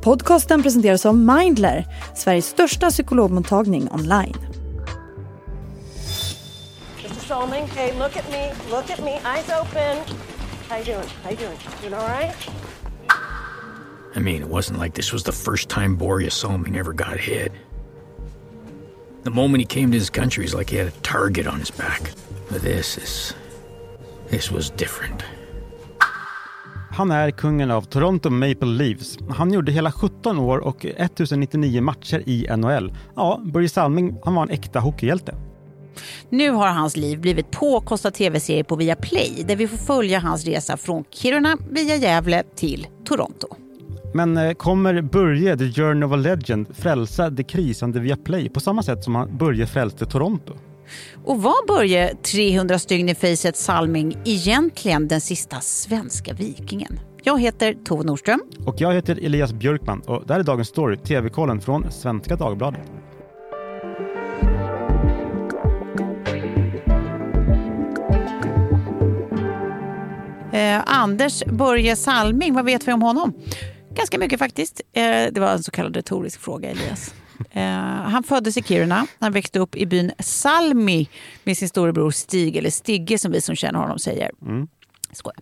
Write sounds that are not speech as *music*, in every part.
Podcasten presenteras av Mindler, Sveriges största psykologmottagning online. Mr. Solomon, hey, look at me, look at me, eyes open. How you doing? How you doing? Doing all right? I mean, it wasn't like this was the first time Boreas Salming ever got hit. The moment he came to his country, it's like he had a target on his back. But this is. This was different. Han är kungen av Toronto Maple Leafs. Han gjorde hela 17 år och 1099 matcher i NHL. Ja, Börje Salming, han var en äkta hockeyhjälte. Nu har hans liv blivit påkostad tv-serie på Viaplay där vi får följa hans resa från Kiruna via Gävle till Toronto. Men eh, kommer Börje, the journey of a legend, frälsa det krisande Viaplay på samma sätt som Börje frälste Toronto? Och var Börje 300 stygn i facet Salming egentligen den sista svenska vikingen? Jag heter Tove Nordström. Och jag heter Elias Björkman och det här är dagens story, TV-kollen från Svenska Dagbladet. Eh, Anders Börje Salming, vad vet vi om honom? Ganska mycket faktiskt. Eh, det var en så kallad retorisk fråga, Elias. Eh, han föddes i Kiruna. Han växte upp i byn Salmi med sin storebror Stig, eller Stigge som vi som känner honom säger. Mm. Skojar.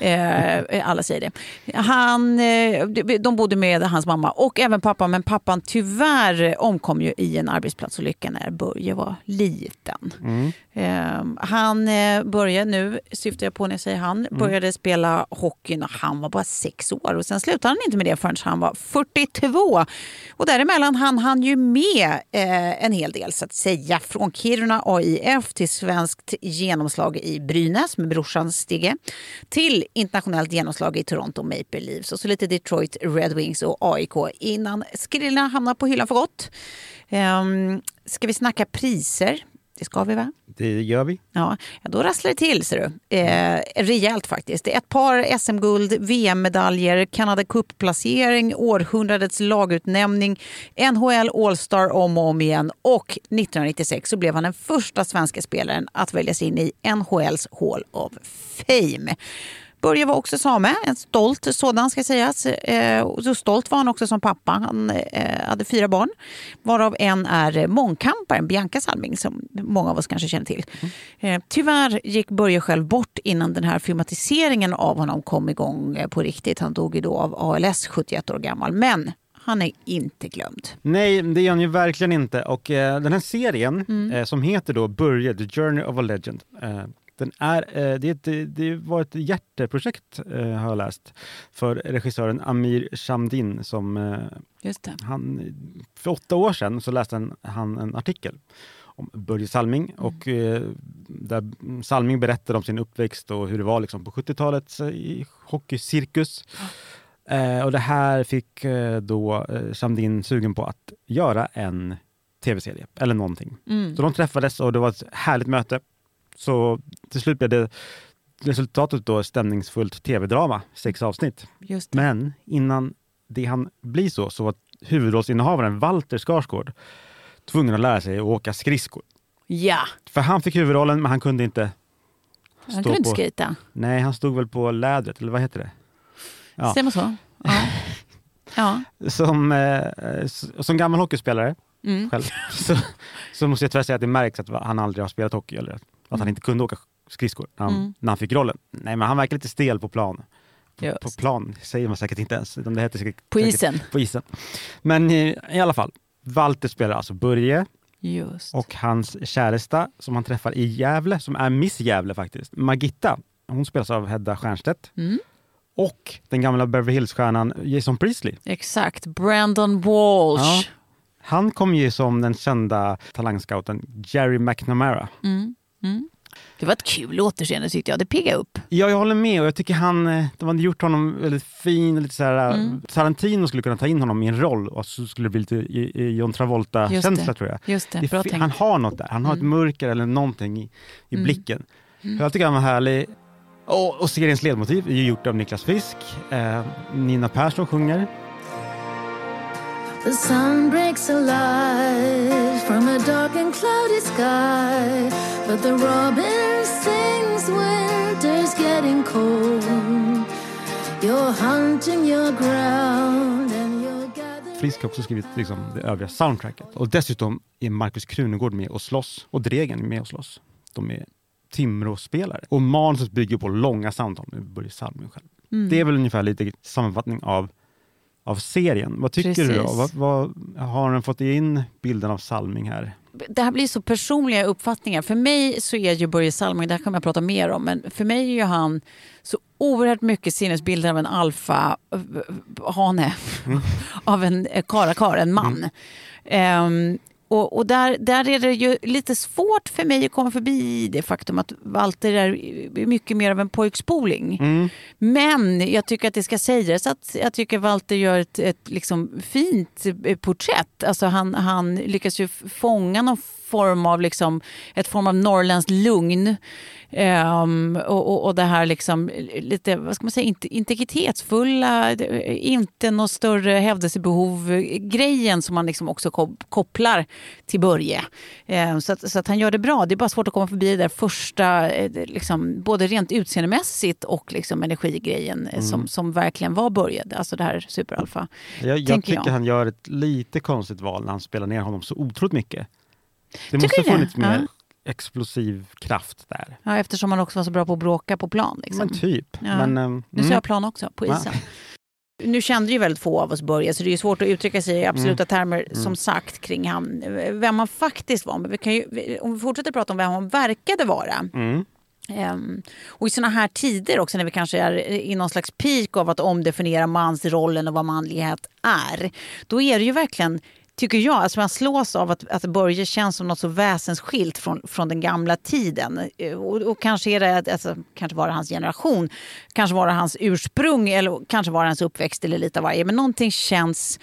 Eh, alla säger det. Han, eh, de bodde med hans mamma och även pappa, men pappan tyvärr omkom ju i en arbetsplatsolycka när Börje var liten. Mm. Eh, han, Börje, nu syftar jag på när jag säger han, mm. började spela hockey när han var bara sex år och sen slutade han inte med det förrän han var 42. Och däremellan han han ju med eh, en hel del så att säga. Från Kiruna AIF till svenskt genomslag i Brynäs med brorsan Stigge till internationellt genomslag i Toronto Maple Leafs och så lite Detroit Red Wings och AIK innan skrillorna hamnar på hyllan för gott. Um, ska vi snacka priser? Det ska vi va? Det gör vi. Ja, då rasslar det till ser du. Eh, rejält faktiskt. Det är ett par SM-guld, VM-medaljer, Canada Cup-placering, århundradets lagutnämning, NHL All-Star om och om igen och 1996 så blev han den första svenska spelaren att väljas in i NHLs Hall of Fame. Börje var också same, en stolt sådan ska sägas. Eh, så stolt var han också som pappa. Han eh, hade fyra barn, varav en är mångkamparen Bianca Salming som många av oss kanske känner till. Mm. tyvärr gick Börje själv bort innan den här filmatiseringen av honom kom igång på riktigt. Han dog ju då av ALS, 71 år gammal. Men han är inte glömd. Nej, det är han ju verkligen inte. Och eh, den här serien mm. eh, som heter då Börje, The Journey of a Legend. Eh, den är, eh, det, det var ett hjärteprojekt, eh, har jag läst, för regissören Amir Shamdin. Som, eh. Han, för åtta år sedan så läste han en artikel om Börje Salming. Mm. Och, där Salming berättade om sin uppväxt och hur det var liksom, på 70-talet i hockeycirkus. Mm. och det här fick då Shamdin sugen på att göra en tv-serie eller någonting. Mm. Så de träffades och det var ett härligt möte. Så till slut blev det resultatet då stämningsfullt tv-drama, sex avsnitt. Men innan det han bli så, så var huvudrollsinnehavaren Walter Skarsgård tvungen att lära sig att åka skridskor. Ja. För han fick huvudrollen, men han kunde inte Han kunde inte skejta? Nej, han stod väl på lädret, eller vad heter det? Ja. Stämmer så. Ja. *laughs* ja. Som, eh, som gammal hockeyspelare mm. själv, *laughs* så, så måste jag tyvärr säga att det märks att han aldrig har spelat hockey. Eller att han inte kunde åka skridskor när han, mm. när han fick rollen. Nej, men han verkar lite stel på plan. På, på plan säger man säkert inte ens. Utan det heter säkert, på isen. Säkert, på isen. Men i, i alla fall, Walter spelar alltså Börje. Just. Och hans käresta som han träffar i Gävle, som är Miss Gävle faktiskt, Magitta. Hon spelas av Hedda Stiernstedt. Mm. Och den gamla Beverly Hills-stjärnan Jason Priestley. Exakt, Brandon Walsh. Ja. Han kom ju som den kända talangscouten Jerry McNamara. Mm. Mm. Det var ett kul återseende tyckte jag. Det piggade upp. Ja, jag håller med. Och jag tycker han, eh, de hade gjort honom väldigt fin. Lite så här, eh, mm. Tarantino skulle kunna ta in honom i en roll och så skulle det bli lite John Travolta-känsla tror jag. Just det, det han har något där. Han har mm. ett mörker eller någonting i, i mm. blicken. Mm. Jag tycker han var härlig. Och, och seriens ledmotiv är gjort av Niklas Fisk. Eh, Nina Persson sjunger. The sun breaks alive from a dark and cloudy sky, but the robin sings winter's getting cold. You're hunting your ground and you're Frisk har också skrivit liksom, det övriga soundtracket. Och dessutom är Markus Krunegård med och slåss. Och Dregen är med och slåss. De är Timrå-spelare. Och manuset bygger på långa samtal med Börje Salming själv. Mm. Det är väl ungefär lite sammanfattning av, av serien. Vad tycker du då? Precis. Vad, vad, har den fått in bilden av Salming här? det här blir så personliga uppfattningar. För mig så är ju Börje Salming, det här kommer jag prata mer om, men för mig är ju han så oerhört mycket sinnesbilden av en alfa-hane. *laughs* av en eh, karakar, en man. Ehm, och och där, där är det ju lite svårt för mig att komma förbi det faktum att Walter är mycket mer av en pojkspoling. Men jag tycker att det ska sägas att jag tycker Walter gör ett, ett liksom fint eh, porträtt. Alltså han, han lyckas ju fånga någon form av liksom, ett form av norrländskt lugn. Ehm, och, och, och det här liksom lite, vad ska man säga, inte, integritetsfulla, inte något större hävdelsebehov-grejen som man liksom också kop- kopplar till Börje. Ehm, så, att, så att han gör det bra. Det är bara svårt att komma förbi det där första, eh, liksom, både rent utseendemässigt och liksom energigrejen eh, som, som verkligen var Börje. Alltså det här superalfa. Jag, jag tycker jag. han gör ett lite konstigt val när han spelar ner honom så otroligt mycket. Det måste ha funnits mer Ja. explosiv kraft där. Ja, eftersom han också var så bra på att bråka på plan. Liksom. Men typ. Ja. Men, ehm, Nu ser mm. jag plan också, på isen. Nu kände ju väldigt få av oss Börje, så det är svårt att uttrycka sig i absoluta Mm. termer som sagt kring han, vem han faktiskt var. Men vi kan ju, om vi fortsätter prata om vem han verkade vara. Mm. Ehm, och i såna här tider också när vi kanske är i någon slags peak av att omdefiniera mansrollen och vad manlighet är. Då är det ju verkligen Tycker jag, alltså man slås av att, att Börje känns som något så väsensskilt från, från den gamla tiden. Eh, och, och kanske är det, alltså, kanske var det hans generation, kanske var det hans ursprung eller kanske var det hans uppväxt eller lite av varje. Men någonting känns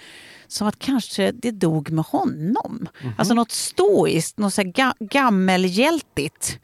som att kanske det dog med honom. Alltså något stoiskt, något så här ga- gammelhjältigt.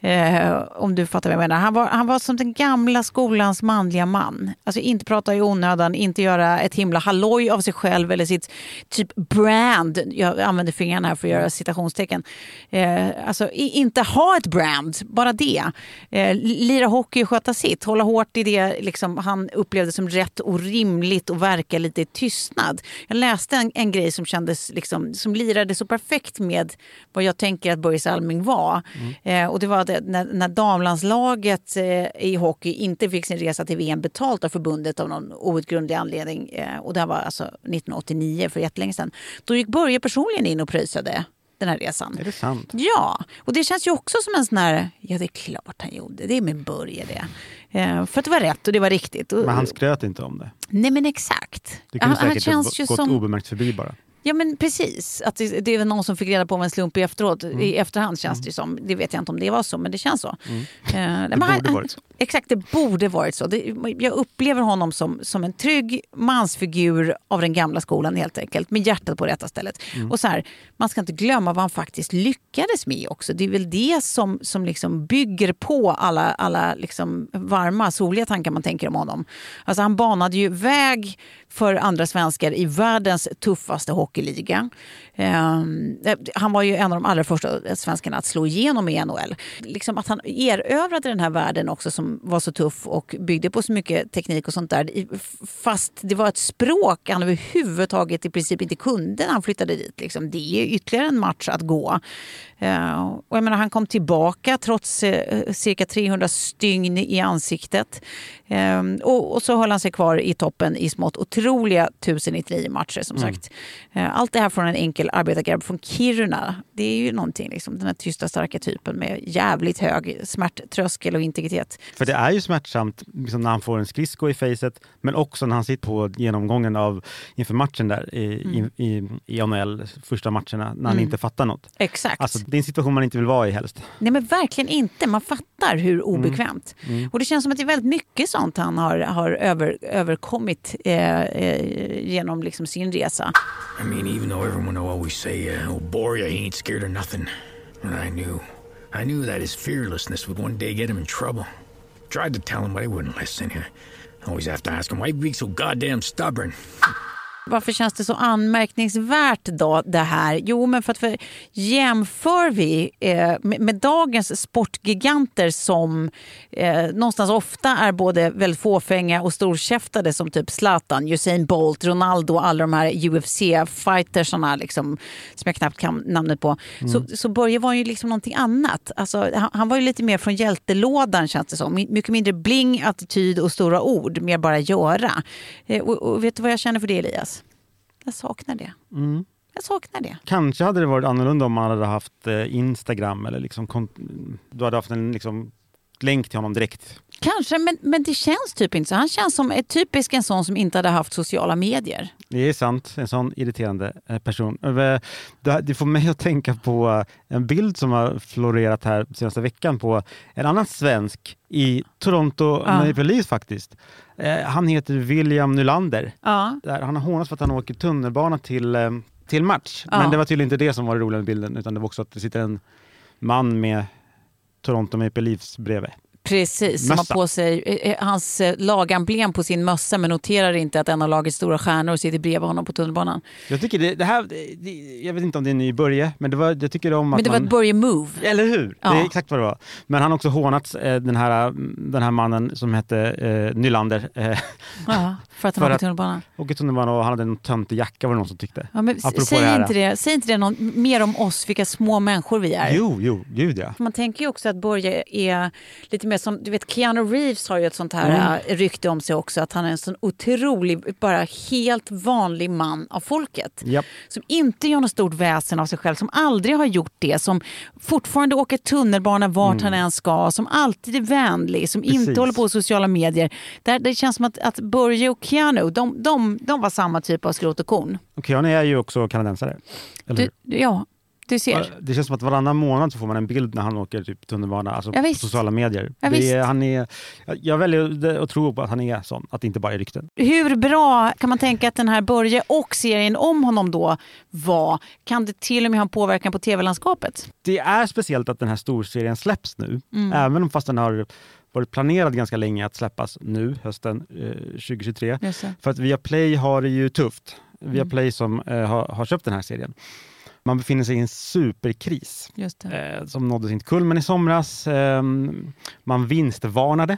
Eh, om du fattar vad jag menar. Han var, han var som den gamla skolans manliga man. Alltså inte prata i onödan, inte göra ett himla halloj av sig själv eller sitt typ brand. Jag använder fingrarna här för att göra citationstecken. Eh, alltså inte ha ett brand, bara det. Eh, lira hockey och sköta sitt. Hålla hårt i det liksom, han upplevde som rätt och rimligt och verka lite i tystnad. Jag läste en, en grej som kändes liksom, som lirade så perfekt med vad jag tänker att Börje Salming var. Eh, och det var det, när, när damlandslaget eh, i hockey inte fick sin resa till VM betalt av förbundet av någon outgrundlig anledning. Eh, och det var alltså 1989, för jättelänge sedan. Då gick Börje personligen in och pröjsade den här resan. Är det sant? Ja, och det känns ju också som en sån här, ja det är klart han gjorde, det är med Börje det. Eh, för att det var rätt och det var riktigt. Men han skröt inte om det. Nej men exakt. Det kunde han, han säkert känns ju gått som... obemärkt förbi bara. Ja men precis, att det, det är någon som fick reda på en slump i, efteråt, Mm. i efterhand känns det ju som. Det vet jag inte om det var så, men det känns så. Eh, det borde varit så. Exakt, det borde varit så. Det, jag upplever honom som, som en trygg mansfigur av den gamla skolan helt enkelt, med hjärtat på rätta stället. Mm. Och så här, man ska inte glömma vad han faktiskt lyckades med också. Det är väl det som, som liksom bygger på alla, alla liksom varma, soliga tankar man tänker om honom. Alltså han banade ju väg för andra svenskar i världens tuffaste ishockeyliga. Ehm, han var ju en av de allra första svenskarna att slå igenom i NHL. Liksom att han erövrade den här världen också som var så tuff och byggde på så mycket teknik och sånt där. Fast det var ett språk han överhuvudtaget i princip inte kunde när han flyttade dit. Liksom. Det är ytterligare en match att gå. Eh, och jag menar, han kom tillbaka trots eh, cirka 300 stygn i ansiktet. Eh, och, och så höll han sig kvar i toppen i smått otroliga 1099 matcher som sagt. Eh, allt det här från en enkel arbetargrabb från Kiruna. Det är ju någonting, liksom, den här tysta starka typen med jävligt hög smärttröskel och integritet. För det är ju smärtsamt liksom, när han får en skridsko i facet, men också när han sitter på genomgången av inför matchen där i, Mm. i, i, i NHL, första matcherna, när han inte fattar något. Exakt. Alltså, det är en situation man inte vill vara i helst. Nej men verkligen inte. Man fattar hur obekvämt. Och det känns som att det är väldigt mycket sånt han har, har över, överkommit eh, eh, genom liksom sin resa. I mean, even though everyone always say, uh, oh, Borya, he ain't scared of nothing. And I knew. I knew that his fearlessness would one day get him in trouble. Tried to tell him, but he wouldn't listen. I always have to ask him, why he be so goddamn stubborn? *laughs* Varför känns det så anmärkningsvärt då det här? Jo, men för att för, jämför vi eh, med, med dagens sportgiganter som eh, någonstans ofta är både väldigt fåfänga och storkäftade som typ Zlatan, Usain Bolt, Ronaldo och alla de här UFC-fightersarna liksom, som jag knappt kan namnet på. Så, så Börje var ju liksom någonting annat. Alltså, han, han var ju lite mer från hjältelådan känns det som. My- Mycket mindre bling, attityd och stora ord, mer bara göra. Eh, och, och vet du vad jag känner för det Elias? Jag saknar det. Mm. Jag saknar det. Kanske hade det varit annorlunda om man hade haft eh, Instagram eller liksom, du hade haft en liksom, länk till honom direkt. Kanske, men, men det känns typ inte så. Han känns som ett typisk en sån som inte hade haft sociala medier. Det är sant, en sån irriterande eh, person. Eh, Det får mig att tänka på eh, en bild som har florerat här senaste veckan på en annan svensk i Toronto Ja. Maple Leafs faktiskt. Han heter William Nylander. Ja. Han har hånats för att han åker tunnelbana till, till match. Ja. Men det var tydligen inte det som var det roliga med bilden utan det var också att det sitter en man med Toronto Maple Leafs bredvid. Precis, som har på sig eh, eh, hans eh, lagemblem på sin mössa men noterar inte att en av lagets stora stjärnor sitter bredvid honom på tunnelbanan. Jag tycker det, det här, det, jag vet inte om det är en ny Börje, men det var, jag tycker om att Men det var man... ett Börje move. Eller hur? Ja. Det är exakt vad det var. Men han har också hånat den, här, den här mannen som hette eh, Nylander. Eh, Ja, för att han *laughs* åker tunnelbanan. åker tunnelbana och han hade en töntig jacka var det någon som tyckte. Ja, men Apropå säg, det här. inte det, säg inte det någon, mer om oss, vilka små människor vi är. Jo, jo, gud ja. Man tänker ju också att Börje är lite mer som, du vet Keanu Reeves har ju ett sånt här äh, rykte om sig också, att han är en sån otrolig, bara helt vanlig man av folket. Japp. Som inte gör något stort väsen av sig själv, som aldrig har gjort det, som fortfarande åker tunnelbana vart han än ska, som alltid är vänlig, som Precis. inte håller på sociala medier. Där, det känns som att, att Börje och Keanu, de, de, de var samma typ av skrot och korn. Och Keanu är ju också kanadensare. Eller Du, ja, du ser. Det känns som att varannan månad så får man en bild när han åker typ tunnelbana, alltså Ja, på sociala medier. Ja, är, han är, jag väljer att tro på att han är sån, att det inte bara är rykten. Hur bra kan man tänka att den här Börje och serien om honom då var? Kan det till och med ha en påverkan på tv-landskapet? Det är speciellt att den här storserien släpps nu, Mm. även fast den har varit planerad ganska länge att släppas nu, hösten eh, 2023. Just det. För att Viaplay har det ju tufft. Mm. Viaplay som eh, har, har köpt den här serien. Man befinner sig i en superkris eh, som nådde sin kulmen i somras. Eh, man vinstvarnade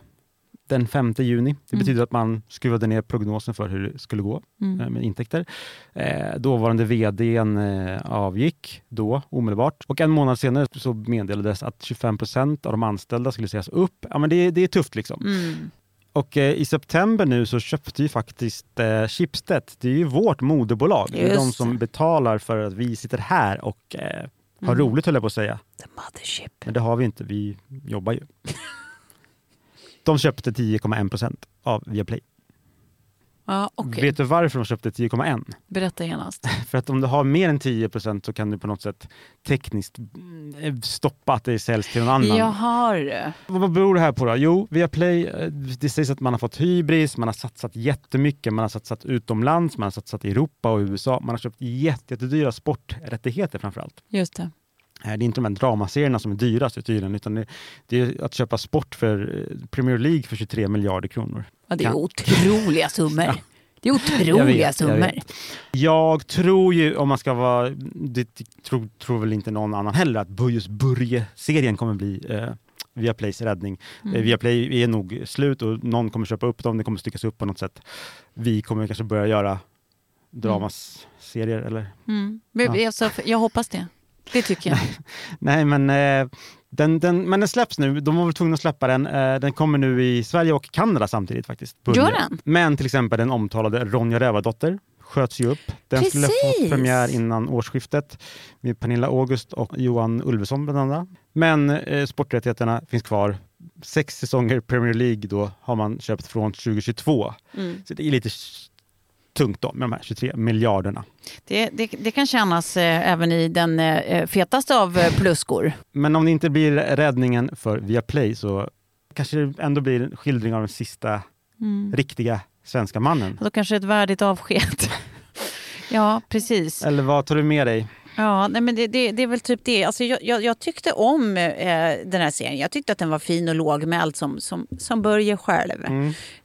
den 5 juni. Det Mm. betyder att man skruvade ner prognosen för hur det skulle gå Mm. eh, med intäkter. Eh, dåvarande vdn eh, avgick då omedelbart och en månad senare så meddelades att 25 procent av de anställda skulle sägas upp. Ja, men det, det är tufft liksom. Mm. Och eh, i september nu så köpte ju faktiskt eh, Schibsted, det är ju vårt moderbolag, det är Just de som betalar för att vi sitter här och eh, har Mm. roligt höll jag på att säga. The mothership. Men det har vi inte, vi jobbar ju. De köpte 10,1 procent av Viaplay. Ja, okej. Vet du varför de köpte 10,1? Berätta genast. *laughs* För att om du har mer än 10 procent så kan du på något sätt tekniskt mm, stoppa att det säljs till någon annan. Jaha du. Vad beror det här på då? Jo, Viaplay, eh, det sägs att man har fått hybris, man har satsat jättemycket, man har satsat utomlands, man har satsat i Europa och USA, man har köpt jätte- jättedyra sporträttigheter framförallt. Just det. Eh, Det är inte de här dramaserierna som är dyrast tydligen, utan det, är att köpa sport för eh, Premier League för 23 miljarder kronor. Ja, det är Kan- otroliga summor. *laughs* Det är Jag otroliga vet, jag summor. vet. Jag tror ju, om man ska vara, det tror, tror väl inte någon annan heller, att just Börje-serien kommer bli eh, Viaplays räddning. Mm. Eh, Viaplay är nog slut och någon kommer köpa upp dem, det kommer styckas upp på något sätt. Vi kommer kanske börja göra dramaserier eller? Mm. Men, Ja. alltså, jag hoppas det. Det tycker jag. *laughs* Nej men eh, den, den, men den släpps nu, de var väl tvungna att släppa den. Eh, den kommer nu i Sverige och Kanada samtidigt faktiskt. Gör den? Men till exempel den omtalade Ronja Rövardotter sköts ju upp. Den skulle Precis. få premiär innan årsskiftet med Pernilla August och Johan Ulveson bland annat. Men eh, sporträttigheterna finns kvar. Sex säsonger Premier League då har man köpt från 2022. Mm. Så det är lite tungt då med de här 23 miljarderna. Det, det, det kan kännas eh, även i den eh, fetaste av eh, plusskor. Men om det inte blir räddningen för Viaplay så kanske det ändå blir en skildring av den sista Mm. riktiga svenska mannen. Då kanske ett värdigt avsked. *laughs* ja, precis. Eller vad tar du med dig? Ja, nej, men det, det, det är väl typ det. Alltså, jag, jag, jag tyckte om eh, den här serien. Jag tyckte att den var fin och lågmäld som, som, som Börje själv.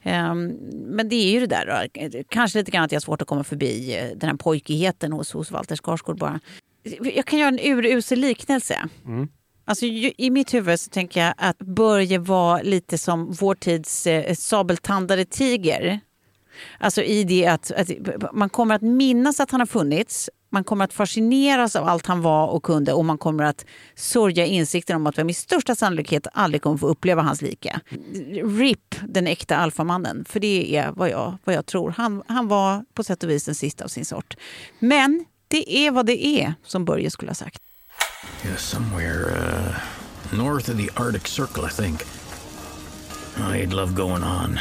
Ehm, men det är ju det där då. Kanske lite grann att jag har svårt att komma förbi eh, den här pojkigheten hos, hos Walter Skarsgård bara. Jag kan göra en urusel liknelse. Alltså, ju- I mitt huvud så tänker jag att Börje var lite som vår tids eh, sabeltandade tiger. Alltså i det att, att man kommer att minnas att han har funnits. Man kommer att fascineras av allt han var och kunde och man kommer att sörja insikten om att vi med största sannolikhet aldrig kommer få uppleva hans like. RIP, den äkta alfamannen. För det är vad jag, vad jag tror. Han, han var på sätt och vis den sista av sin sort. Men det är vad det är, som Börje skulle ha sagt. Yeah, somewhere uh, north of the Arctic Circle, I think. I'd love going on.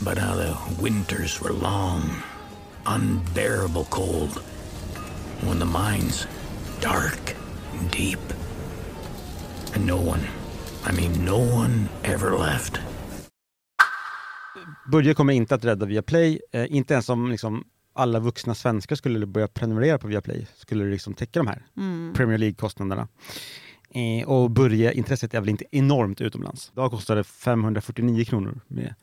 But how the winters were long, unbearable cold. When the mines dark and deep. And no one, I mean, no one ever left. Börje kommer inte att rädda Viaplay, eh, inte ens om liksom, alla vuxna svenskar skulle börja prenumerera på Viaplay skulle det liksom täcka de här Premier League-kostnaderna. Eh, och Börje-intresset är väl inte enormt utomlands. Idag kostar det 549 kronor med,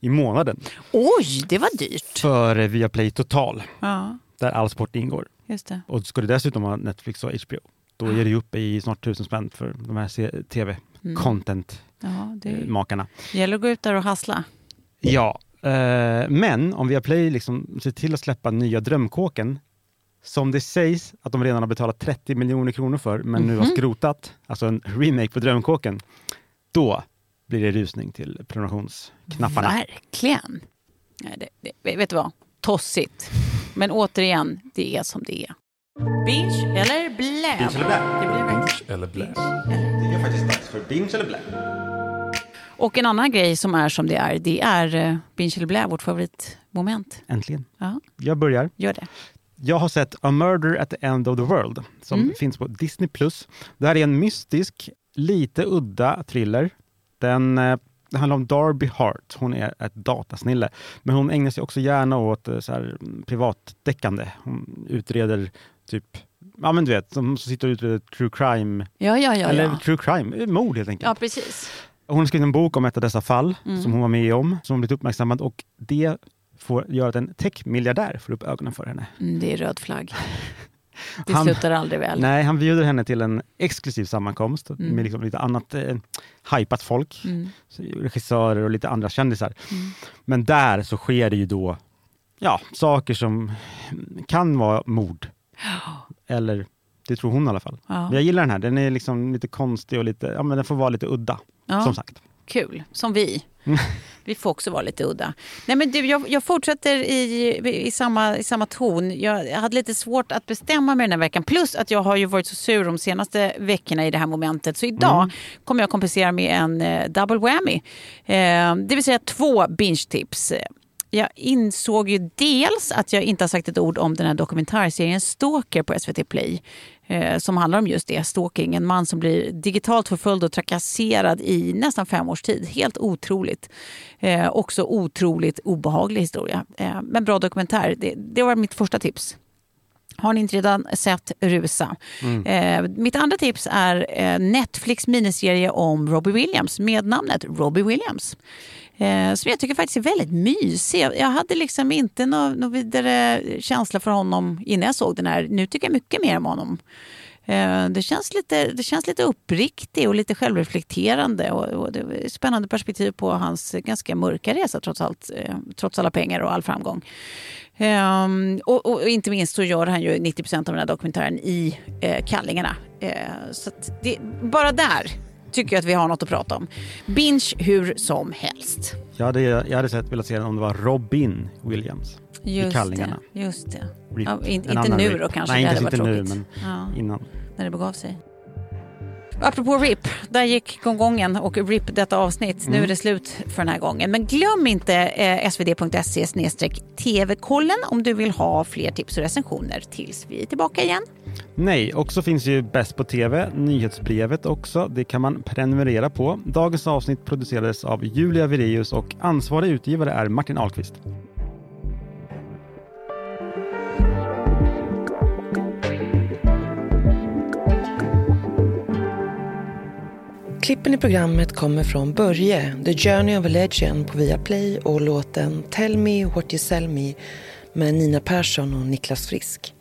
i månaden Oj, det var dyrt. för eh, Viaplay Total, Ja, där all sport ingår. just det. Och ska du dessutom ha Netflix och HBO, då är det ju uppe i snart tusen spänn för de här Mm. tv-content-makarna. Ja, det gäller att gå ut där och hassla. Ja, eh, men om Viaplay liksom ser till att släppa nya Drömkåken, som det sägs att de redan har betalat 30 miljoner kronor för, men nu har Mhm. skrotat, alltså en remake på Drömkåken, då blir det rusning till prenumerationsknapparna. Verkligen. Nej, det, det, vet du vad? Tossigt. Men återigen, det är som det är. Binge eller blä? Binge eller blä? Det blir verkligen Eller blä. Det är faktiskt dags för binge eller blä. Och en annan grej som är som det är, det är uh, binge eller blä, vårt favoritmoment. Äntligen. Ja, Jag börjar. gör det. Jag har sett A Murder at the End of the World som Mm. finns på Disney+. Det här är en mystisk, lite udda thriller. Den eh, det handlar om Darby Hart. Hon är ett datasnille. Men hon ägnar sig också gärna åt eh, så här, mm, privatdeckande. Hon utreder typ, ja men du vet, som sitter och utreder true crime. Ja, ja, ja. eller true crime, eh, mord helt enkelt. ja precis. Hon har skrivit en bok om ett av dessa fall Mm. som hon var med om, som blivit uppmärksammad och det får göra att en techmiljardär får upp ögonen för henne. Mm, det är röd flagg. *laughs* Det Han- slutar aldrig väl. Nej, han bjuder henne till en exklusiv sammankomst Mm. med liksom lite annat eh, hypat folk. Mm. Regissörer och lite andra kändisar. Men där så sker det ju då ja, saker som kan vara mord. *gasps* Eller det tror hon i alla fall. Ja. Men jag gillar den här. Den är liksom lite konstig och lite, ja men den får vara lite udda. Ja. Som sagt. Kul, som vi. Vi får också vara lite udda. Nej, men du, jag, jag fortsätter i, i, samma, i samma ton. Jag, hade lite svårt att bestämma mig den här veckan. Plus att jag har ju varit så sur de senaste veckorna i det här momentet. Så idag kommer jag kompensera med en eh, double whammy. Eh, det vill säga två binge-tips. Jag insåg ju dels att jag inte har sagt ett ord om den här dokumentärserien Stalker på SVT Play. Eh, som handlar om just det, stalking. En man som blir digitalt förföljd och trakasserad i nästan fem års tid. Helt otroligt. Eh, också otroligt obehaglig historia. Eh, men bra dokumentär. Det, det var mitt första tips. Har ni inte redan sett Rusa? Eh, mitt andra tips är eh, Netflix miniserie om Robbie Williams med namnet Robbie Williams. Eh, som jag tycker faktiskt är väldigt mysig. Jag- hade liksom inte någon nå vidare känsla för honom innan jag såg den här. Nu tycker jag mycket mer om honom. Eh, Det känns, lite, det känns lite uppriktig och lite självreflekterande. Och, och det är spännande perspektiv på hans ganska mörka resa trots allt. eh, Trots alla pengar och all framgång. Um, och, och inte minst så gör han ju 90 procent av den här dokumentären i eh, Kallingarna. Eh, så att det, bara där tycker att vi har något att prata om. Binge hur som helst. Jag hade, jag hade sett, velat se den om det var Robin Williams. I Kallingarna. det. Just det. Ja, in, inte nu Rip. då kanske. Nej, det inte, hade inte nu, men Ja, innan. när det begav sig. Apropå RIP, där gick gonggongen och RIP detta avsnitt. Nu är Mm. det slut för den här gången. Men glöm inte eh, svd.se tv-kollen om du vill ha fler tips och recensioner tills vi är tillbaka igen. Nej, och så finns ju Bäst på TV, nyhetsbrevet också. Det kan man prenumerera på. Dagens avsnitt producerades av Julia Vireus och ansvarig utgivare är Martin Ahlqvist. Klippen i programmet kommer från Börje, The Journey of a Legend på Viaplay och låten Tell Me What You Sell Me med Nina Persson och Niklas Frisk.